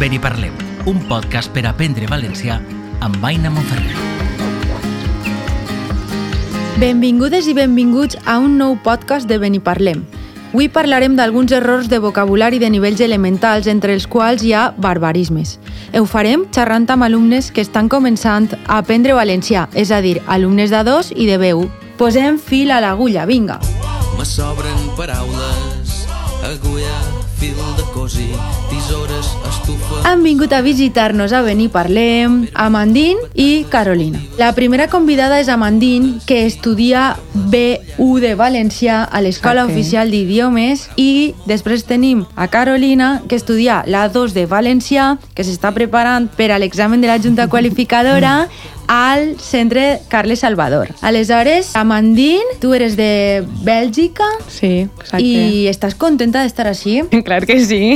Ben i parlem, un podcast per aprendre valencià amb Aina Monferrer. Benvingudes i benvinguts a un nou podcast de Beniparlem. Avui parlarem d'alguns errors de vocabulari de nivells elementals, entre els quals hi ha barbarismes. Ho farem xerrant amb alumnes que estan començant a aprendre valencià, és a dir, alumnes d'A2 i de B1. Posem fil a l'agulla, vinga! Me sobren paraules, agulla, fil de cosir, tisores, estufa... Han vingut a visitar-nos a Venir Parlem, Amandine i Carolina. La primera convidada és Amandine, que estudia B1 de Valencià a l'Escola Ok. Oficial d'Idiomes i després tenim a Carolina, que estudia la 2 de Valencià, que s'està preparant per a l'examen de la Junta Qualificadora al centre Carles Salvador. Aleshores, Amandine, tu eres de Bèlgica Sí, exacte. i estàs contenta d'estar així? Clar que sí.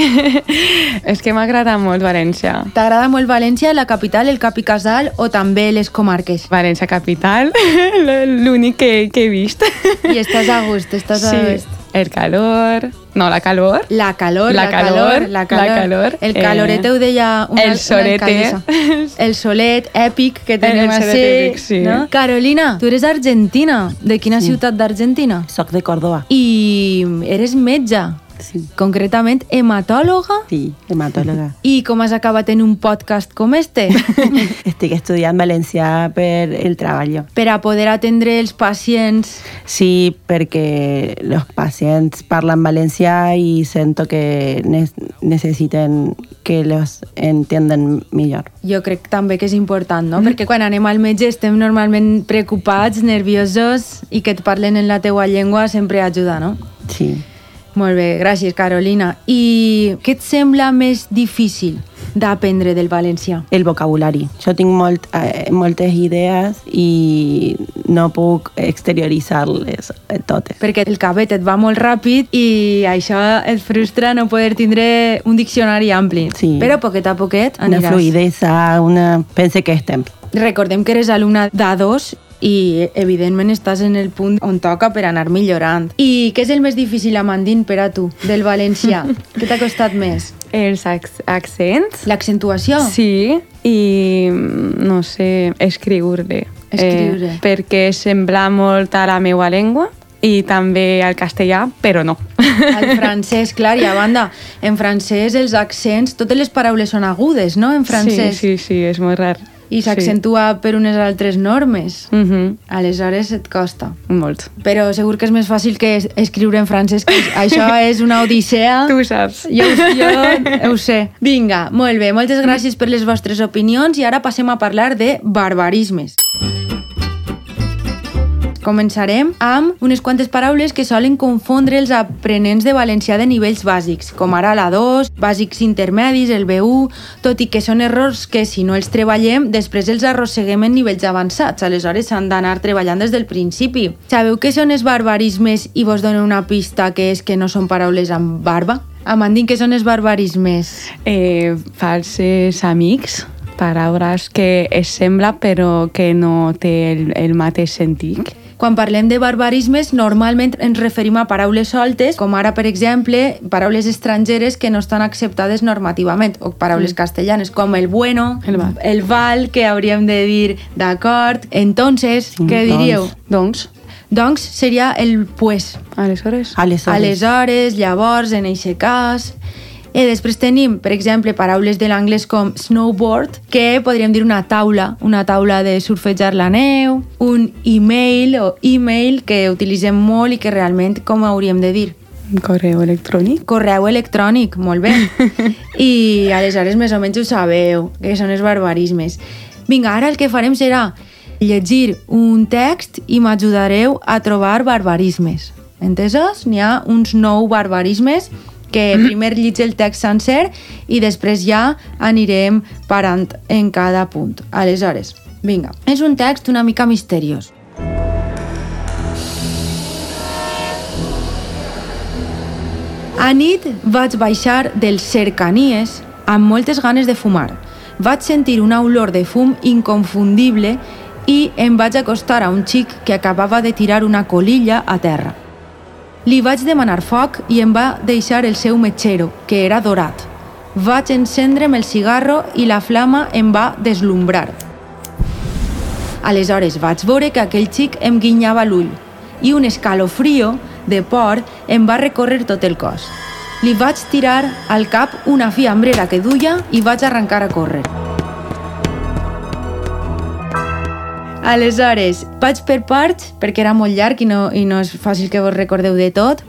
És que m'agrada molt València. T'agrada molt València, la capital, el Cap i Casal o també les comarques? València capital, l'únic que, que he vist. I estàs a gust, estàs a Sí, gust. El calor... No, la calor. La calor, la, La calor, calor, la calor. la calor, El eh, calorete ho deia una, el solete. una. El solet èpic que tenim El a solet ser. èpic, sí. no? Carolina, tu eres argentina. De quina ciutat d'Argentina? Soc de Córdoba. I eres metge. Sí. Concretament, hematòloga. Sí, hematòloga. I com has acabat en un podcast com este? Estic estudiant valencià per el treball. per a poder atendre els pacients Sí, perquè els pacients parlen valencià i sento que ne necessiten que los entiendan millor. jo crec també que és important, no? Perquè quan anem al metge estem normalment preocupats, nerviosos i que et parlen en la teua llengua sempre ajuda, no? Sí. Molt bé, gràcies, Carolina. I què et sembla més difícil d'aprendre del valencià? El vocabulari. Jo tinc molt, eh, moltes idees i no puc exterioritzar-les totes. Perquè el cabet et va molt ràpid i això et frustra no poder tindre un diccionari ampli. Sí. Però poquet a poquet Una aniràs. fluidesa, una... Pense que estem. Recordem que eres alumna d'A2 i evidentment estàs en el punt on toca per anar millorant. I què és el més difícil, Amandine, per a tu, del valencià? què t'ha costat més? Els ac accents. L'accentuació? Sí, i no sé, escriure. Escriure. Eh, perquè sembla molt a la meva llengua i també al castellà, però no. El francès, clar, i a banda, en francès els accents, totes les paraules són agudes, no?, en francès. Sí, sí, sí, és molt rar. I s'accentua per unes altres normes. Sí. Mm -hmm. Aleshores et costa. Molt. Però segur que és més fàcil que es- escriure en francès, que això és una odissea. Tu ho saps. Jo, jo ho sé. Vinga, molt bé. Moltes gràcies per les vostres opinions i ara passem a parlar de barbarismes. Començarem amb unes quantes paraules que solen confondre els aprenents de valencià de nivells bàsics, com ara la 2, bàsics intermedis, el B1, tot i que són errors que si no els treballem, després els arrosseguem en nivells avançats, aleshores s'han d'anar treballant des del principi. Sabeu què són els barbarismes i vos dono una pista que és que no són paraules amb barba? Amandín, què són els barbarismes? Eh, falses amics, paraules que es sembla però que no té el, el mateix sentit. Quan parlem de barbarismes, normalment ens referim a paraules soltes, com ara, per exemple, paraules estrangeres que no estan acceptades normativament, o paraules castellanes, com el bueno, El val. el val, que hauríem de dir d'acord. Entonces, Sí, què doncs. diríeu? Doncs, Doncs seria el pues. aleshores... Aleshores. Aleshores, llavors, en aquest cas... I després tenim, per exemple, paraules de l'anglès com snowboard, que podríem dir una taula, una taula de surfejar la neu, un email o email que utilitzem molt i que realment com hauríem de dir? Correu electrònic. Correu electrònic, molt bé. I aleshores més o menys ho sabeu, que són els barbarismes. Vinga, ara el que farem serà llegir un text i m'ajudareu a trobar barbarismes. Entesos? N'hi ha uns nou barbarismes que primer llig el text sencer i després ja anirem parant en cada punt. Aleshores, vinga, és un text una mica misteriós. A nit vaig baixar dels cercanies amb moltes ganes de fumar. Vaig sentir una olor de fum inconfundible i em vaig acostar a un xic que acabava de tirar una colilla a terra. Li vaig demanar foc i em va deixar el seu metxero, que era dorat. vaig encendre'm el cigarro i la flama em va deslumbrar. Aleshores vaig veure que aquell xic em guinyava l'ull i un escalofrio de por em va recórrer tot el cos. Li vaig tirar al cap una fiambrera que duia i vaig arrencar a córrer. Aleshores, vaig per parts, perquè era molt llarg i no, i no és fàcil que vos recordeu de tot.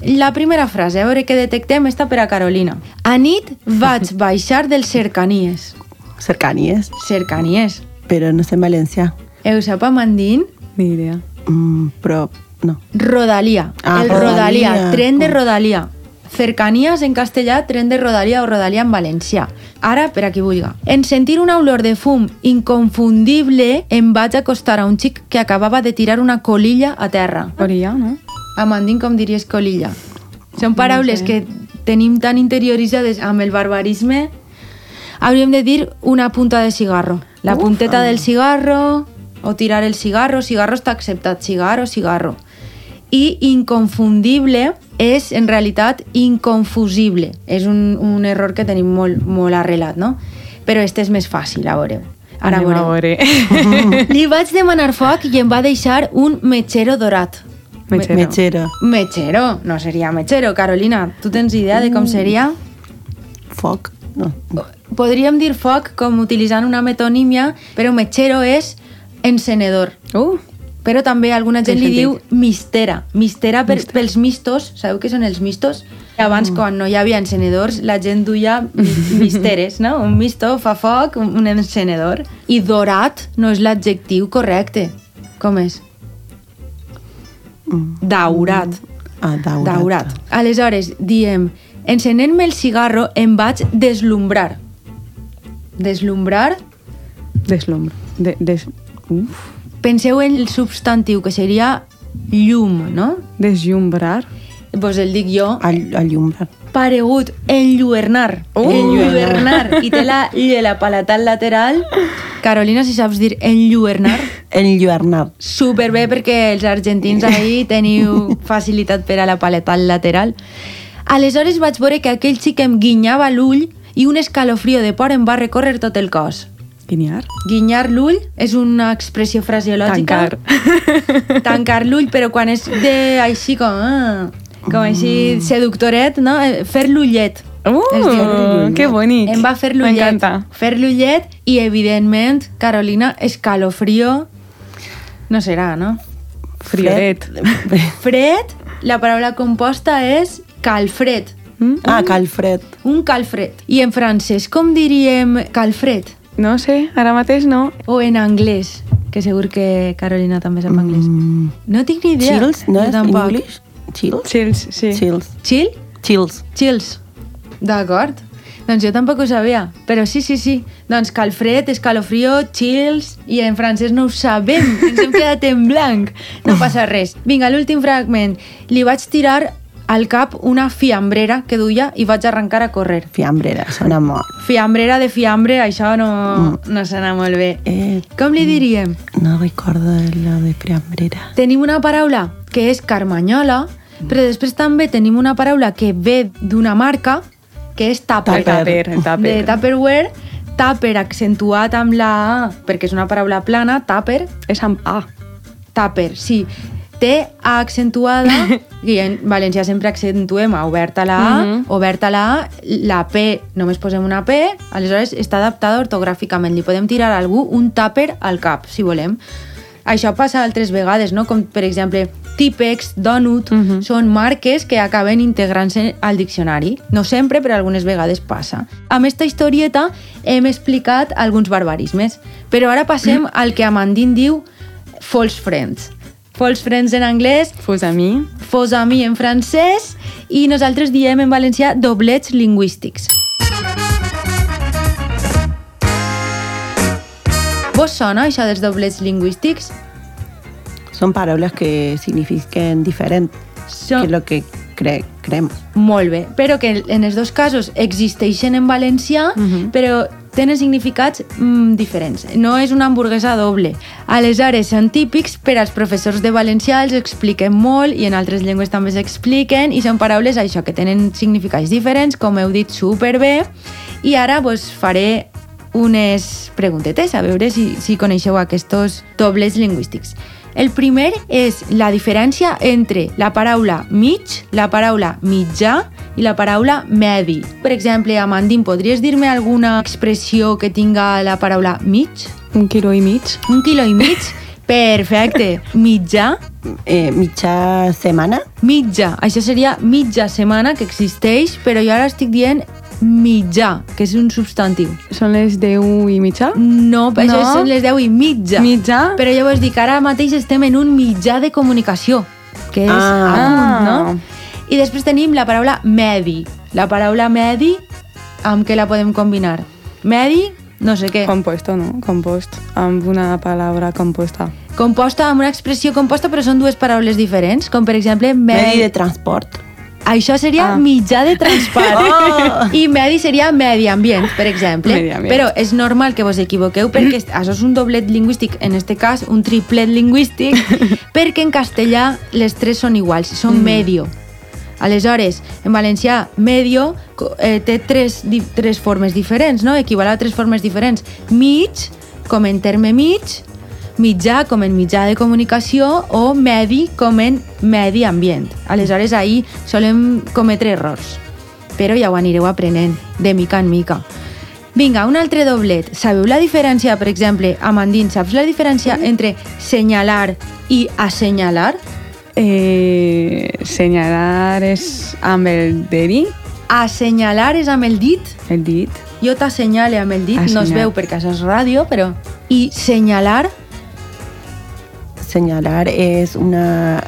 La primera frase, a veure què detectem, està per a Carolina. A nit vaig baixar dels cercanies. Cercanías, Cercanies. pero no sé en Valencia. Heu sap a Mandín? Ni idea. Mm, pero no. Rodalía. Ah, el Rodalía. Rodalía. Tren de Rodalía. Cercanías en castellà, tren de Rodalía o Rodalía en valencià. Ara, per a qui vulga. En sentir una olor de fum inconfundible, em vaig acostar a un xic que acabava de tirar una colilla a terra. Orilla, no? A Mandín, com diries colilla? Són paraules que tenim tan interioritzades amb el barbarisme. Hauríem de dir una punta de cigarro. La Uf. punteta del cigarro o tirar el cigarro. Cigarro està acceptat. Cigarro, cigarro. I inconfundible és, en realitat, inconfusible. És un, un error que tenim molt, molt arrelat, no? Però este és més fàcil, a veure. Ara Anem a veure. Li vaig demanar foc i em va deixar un metxero dorat. Metxero. Mechero. Mechero, no sería mechero. Carolina, ¿tú tens idea de com seria? Foc. No. Podríem dir foc com utilitzant una metonímia, però mechero és encenedor. Uh, Però també alguna gent li diu mistera. Mistera per, pels mistos, sabeu què són els mistos? Abans, quan no hi havia encenedors, la gent duia mi- misteres, no? Un misto fa foc, un encenedor. I dorat no és l'adjectiu correcte. Com és? Daurat. Ah, daurat. Daurat. Aleshores, diem, encenent-me el cigarro em vaig deslumbrar. Deslumbrar, deslumbra. De, des, uf, penseu en el substantiu, que seria llum, no? desllumbar. Pues el dic jo. Al, allumbrar. Paregut, enlluernar. Uh! Enlluernar. I té la ll, la palatal lateral. Carolina, si saps dir enlluernar, Enlluernar. superbé perquè els argentins ahí teniu facilitat per a la palatal lateral. Aleshores vaig veure que aquell xic em guinyava l'ull i un escalofrio de por em va recórrer tot el cos. Guinyar. Guinyar l'ull és una expressió fraseològica. Tancar. Tancar l'ull, però quan és de així com... Ah, com així seductoret, no? Eh, Fer l'ullet. Uh, Es diu que bonic. Em va fer l'ullet. M'encanta. Fer l'ullet i, evidentment, Carolina, escalofrio no serà, no? Friolet. Fred, la paraula composta és calfred. Mm? Ah, calfred. Un calfred. I en francès, com diríem calfred? No sé, ara mateix no. O en anglès, que segur que Carolina també sap anglès. Mm. No tinc ni idea. Chills, no és tampoc. English? Chills? Chills, sí. Chills. Chill? Chills. Chills. D'acord. Doncs jo tampoc ho sabia, però sí, sí, sí. Doncs calfred, escalofrio, chills, i en francès no ho sabem, ens hem quedat en blanc. No passa res. Vinga, l'últim fragment. Li vaig tirar al cap una fiambrera que duia i vaig arrencar a córrer. Fiambrera, sona molt. Fiambrera de fiambre, això no, no sona molt bé. Eh, Com li diríem? no recordo lo de fiambrera. Tenim una paraula que és carmanyola, però després també tenim una paraula que ve d'una marca, que és tupper. Tupper, tupper. De Tupperware, tupper accentuat amb la A, perquè és una paraula plana, tupper, És amb A. tupper, sí. T A accentuada, i en valencià sempre accentuem a oberta la A, Mhm. oberta la A, la P només posem una P, aleshores està adaptada ortogràficament. Li podem tirar a algú un tupper al cap, si volem. Això passa altres vegades, no? com per exemple Tipex, Donut, Mhm. són marques que acaben integrant-se al diccionari. No sempre, però algunes vegades passa. Amb esta historieta hem explicat alguns barbarismes, però ara passem al que Amandine diu false friends. False friends en anglès, Fos a mi. fos a mi en francès i nosaltres diem en valencià doblets lingüístics. Vos sona això dels doblets lingüístics? Son palabras que significan diferente Són... que lo que cre crem. Molt bé, però que en els dos casos existeixen en valencià, Mhm. però tenen significats mm, diferents. No és una hamburguesa doble. Aleshores, són típics per als professors de valencià, els expliquen molt i en altres llengües també s'expliquen i són paraules això que tenen significats diferents, com heu dit superbé. I ara vos faré unes preguntetes a veure si, si coneixeu aquests dobles lingüístics. El primer és la diferència entre la paraula mig, la paraula mitjà i la paraula medi. Per exemple, Amandín, podries dir-me alguna expressió que tinga la paraula mig? Un quilo i mig. Un quilo i mig? Perfecte. Mitjà? Eh, mitja setmana? Mitja. Això seria mitja setmana que existeix, però jo ara estic dient mitjà, que és un substantiu. Són les 10 i mitja? No, això No? són les 10 i mitja. Mitjà? Però jo vos dic, ara mateix estem en un mitjà de comunicació, que és Ah. amunt, no? I després tenim la paraula medi. La paraula medi, amb què la podem combinar? Medi, no sé què. Compuesto, no? Compost. Amb una palabra composta. Composta amb una expressió composta, però són dues paraules diferents, com per exemple Medi medi. de transport. Això seria Ah. mitjà de transport. Oh! I medi seria medi ambient, per exemple. Ambient. Però és normal que vos equivoqueu perquè això és un doblet lingüístic, en este cas un triplet lingüístic, perquè en castellà les tres són iguals, són medio. Aleshores, en valencià, medio eh, té tres, di, tres formes diferents, no? Equival a tres formes diferents. Mig, com en terme mig, mitjà com en mitjà de comunicació o medi com en medi ambient. Aleshores, ahir solem cometre errors, però ja ho anireu aprenent de mica en mica. Vinga, un altre doblet. Sabeu la diferència, per exemple, Amandín, saps la diferència entre senyalar i assenyalar? Eh, senyalar és amb el dedi, Assenyalar és amb el dit, el dit. jo t'assenyale amb el dit, no es Assenyal. veu perquè això és ràdio, però... I senyalar, Senyalar és una...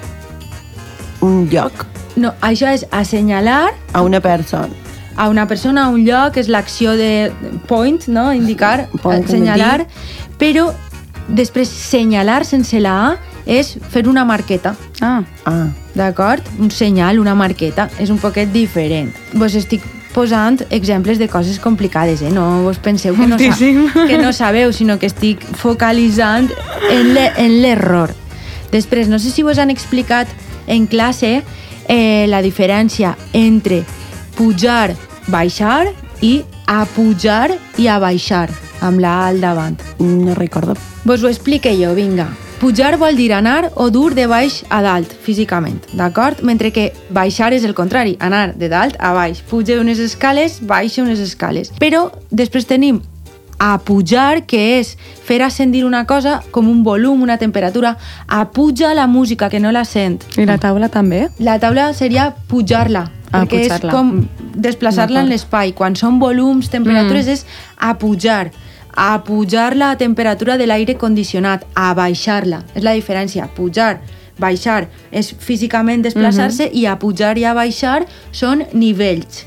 un lloc no, això és assenyalar a una persona. a una persona, a un lloc, és l'acció de point, no? indicar, Point, senyalar, però després senyalar sense la A és fer una marqueta, Ah, Ah, d'acord? Un senyal, una marqueta, és un poquet diferent. Vos estic posant exemples de coses complicades, eh? No vos penseu que no, que no sabeu, sinó que estic focalitzant en l'e- en l'error. Després, no sé si vos han explicat en classe eh, la diferència entre pujar, baixar i a pujar i a baixar, amb la A al davant. no recordo. Vos ho explique jo, vinga. Pujar vol dir anar o dur de baix a dalt, físicament, d'acord? Mentre que baixar és el contrari, anar de dalt a baix. Puja unes escales, baixa unes escales. Però després tenim a pujar, que és fer ascendir una cosa com un volum, una temperatura. A puja la música, que no la sent. i la taula també? La taula seria pujar-la, Ah, perquè és pujar-la. com Mm. desplaçar-la en l'espai. Quan són volums, temperatures, Mm. és a pujar. A pujar la temperatura de l'aire condicionat, a baixar-la. És la diferència. Pujar, baixar és físicament desplaçar-se Mm-hmm. i a pujar i a baixar són nivells.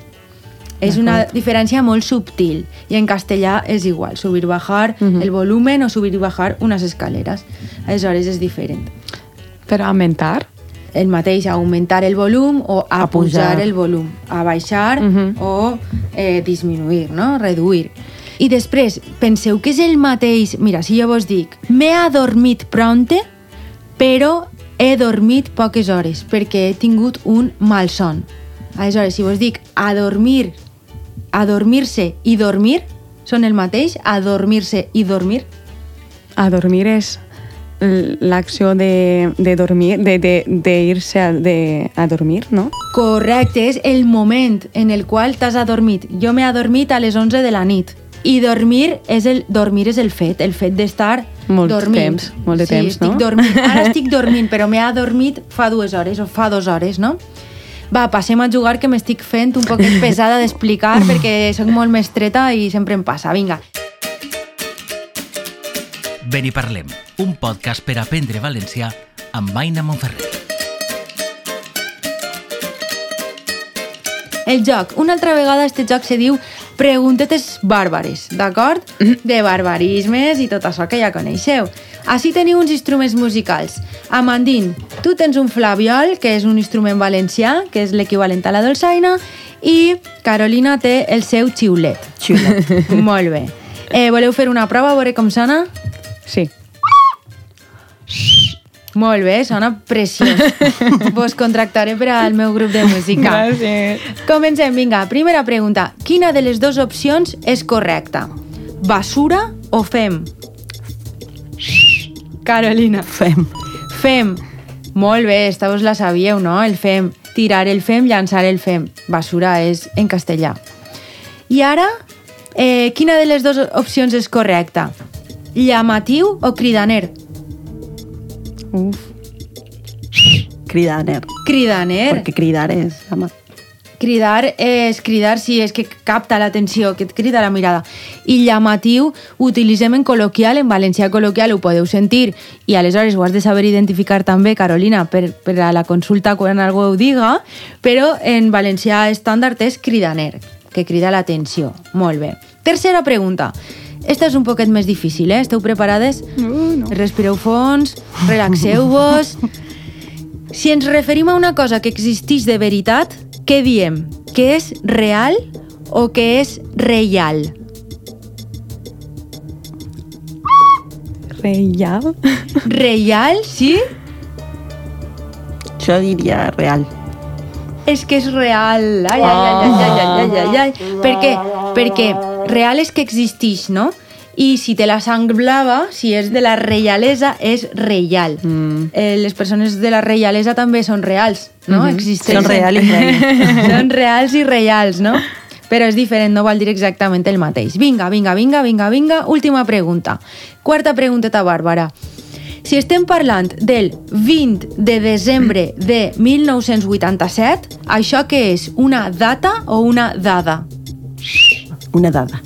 És una diferència molt subtil i en castellà és igual, subir bajar Mm-hmm. el volumen o subir i bajar unes escaleres. Aleshores és diferent Per augmentar? el mateix, augmentar el volum o a, A pujar pujar. el volum, a baixar Mhm. o eh, disminuir, no? reduir. I després, penseu que és el mateix... Mira, si jo vos dic, m'he adormit pronte, però he dormit poques hores perquè he tingut un mal son. Aleshores, si vos dic adormir, adormir-se i dormir, són el mateix, adormir-se i dormir? A dormir és l'acció de, de dormir, de, de, de irse a, de, a dormir, no? Correcte, és el moment en el qual t'has adormit. Jo m'he adormit a les 11 de la nit. I dormir és el, dormir és el fet, el fet d'estar Molt dormint. temps, molt de sí, temps, estic no? Dormint. Ara estic dormint, però m'he adormit fa dues hores o fa dues hores, no? Va, passem a jugar que m'estic fent un poquet pesada d'explicar perquè sóc molt mestreta i sempre em passa. Vinga. Ben i parlem, un podcast per aprendre valencià amb Aina Monferrer. El joc. Una altra vegada este joc se diu Preguntetes bàrbares, d'acord? De barbarismes i tot això que ja coneixeu. Així teniu uns instruments musicals. Amandín, tu tens un flaviol, que és un instrument valencià, que és l'equivalent a la dolçaina, i Carolina té el seu xiulet. Xiulet. Molt bé. Eh, voleu fer una prova, a veure com sona? Sí. Molt bé, sona preciós. Vos contractaré per al meu grup de música. Gràcies. Comencem, vinga. Primera pregunta. Quina de les dues opcions és correcta? Basura o fem? Carolina. Fem. Fem. Molt bé, esta vos la sabíeu, no? El fem. Tirar el fem, llançar el fem. Basura és en castellà. I ara, eh, quina de les dues opcions és correcta? Llamatiu o cridaner? Cridaner. Cridaner. Porque cridar es amar. Cridar és cridar si és que capta l'atenció, que et crida la mirada. I llamatiu utilitzem en col·loquial, en valencià col·loquial ho podeu sentir i aleshores ho has de saber identificar també, Carolina, per, per a la consulta quan algú ho diga, però en valencià estàndard és cridaner, que crida l'atenció. Molt bé. Tercera pregunta. Esta és un poquet més difícil, eh? Esteu preparades? Uh, no. Respireu fons, relaxeu-vos. Si ens referim a una cosa que existeix de veritat, què diem? Que és real o que és reial? Reial. Reial, sí? Yo diría real. És que és real. Ai, ai, ai, ai, ai, ai, ai, ai. Per què? Perquè real és que existeix, no? I si té la sang blava, si és de la reialesa, és reial. Mm. Eh, les persones de la reialesa també són reals, no? Existeixen. Son real y real. Són reals i reals, no? Però és diferent, no vol dir exactament el mateix. Vinga, vinga, vinga, vinga, vinga. Última pregunta. Quarta pregunteta bàrbara. Si estem parlant del 20 de desembre de 1987, això què és? Una data o una dada? Una dada.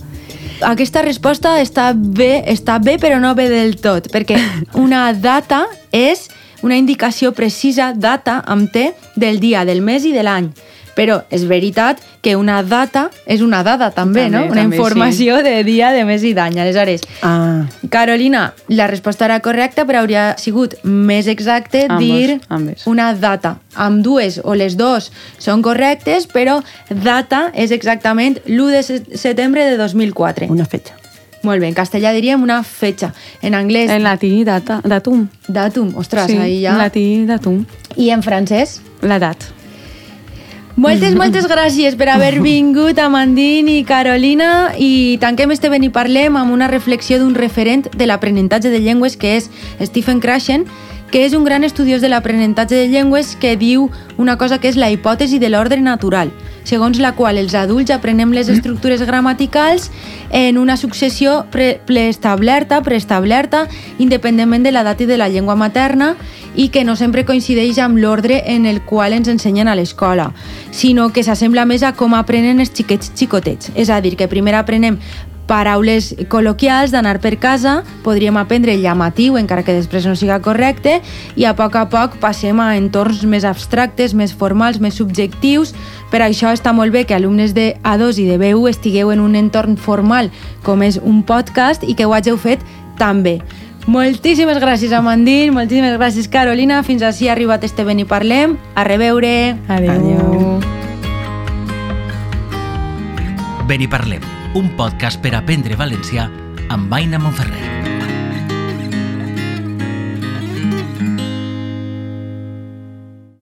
Aquesta resposta està bé, està bé però no bé del tot, perquè una data és una indicació precisa, data amb T, del dia, del mes i de l'any. Però és veritat que una data és una dada també, També, no? Una també, informació de dia, de mes i d'any. Aleshores, Ah, Carolina, la resposta era correcta, però hauria sigut més exacte Ambos, dir ambes. una data. Amb dues o les dos són correctes, però data és exactament l'1 de se- setembre de 2004. una fecha. Molt bé, en castellà diríem una fetxa. En anglès, En latí, data, datum. datum. Ostres, sí, ahí ja... en latí, datum. I en francès? L'edat. Moltes, moltes gràcies per haver vingut, Amandine i Carolina, i tanquem este ben i parlem amb una reflexió d'un referent de l'aprenentatge de llengües que és Stephen Krashen, que és un gran estudiós de l'aprenentatge de llengües que diu una cosa que és la hipòtesi de l'ordre natural, segons la qual els adults aprenem les estructures gramaticals en una successió pre preestablerta, preestablerta, independentment de l'edat i de la llengua materna, i que no sempre coincideix amb l'ordre en el qual ens ensenyen a l'escola, sinó que s'assembla més a com aprenen els xiquets xicotets. És a dir, que primer aprenem paraules col·loquials d'anar per casa, podríem aprendre el llamatiu, encara que després no siga correcte, i a poc a poc passem a entorns més abstractes, més formals, més subjectius. Per això està molt bé que alumnes de A2 i de B1 estigueu en un entorn formal, com és un podcast, i que ho hàgiu fet tan bé. Moltíssimes gràcies, Amandine, moltíssimes gràcies, Carolina. Fins així ha arribat este Ben i Parlem. A reveure. Adéu. Adéu. Ben i parlem, un podcast per aprendre valencià amb Aina Monferrer.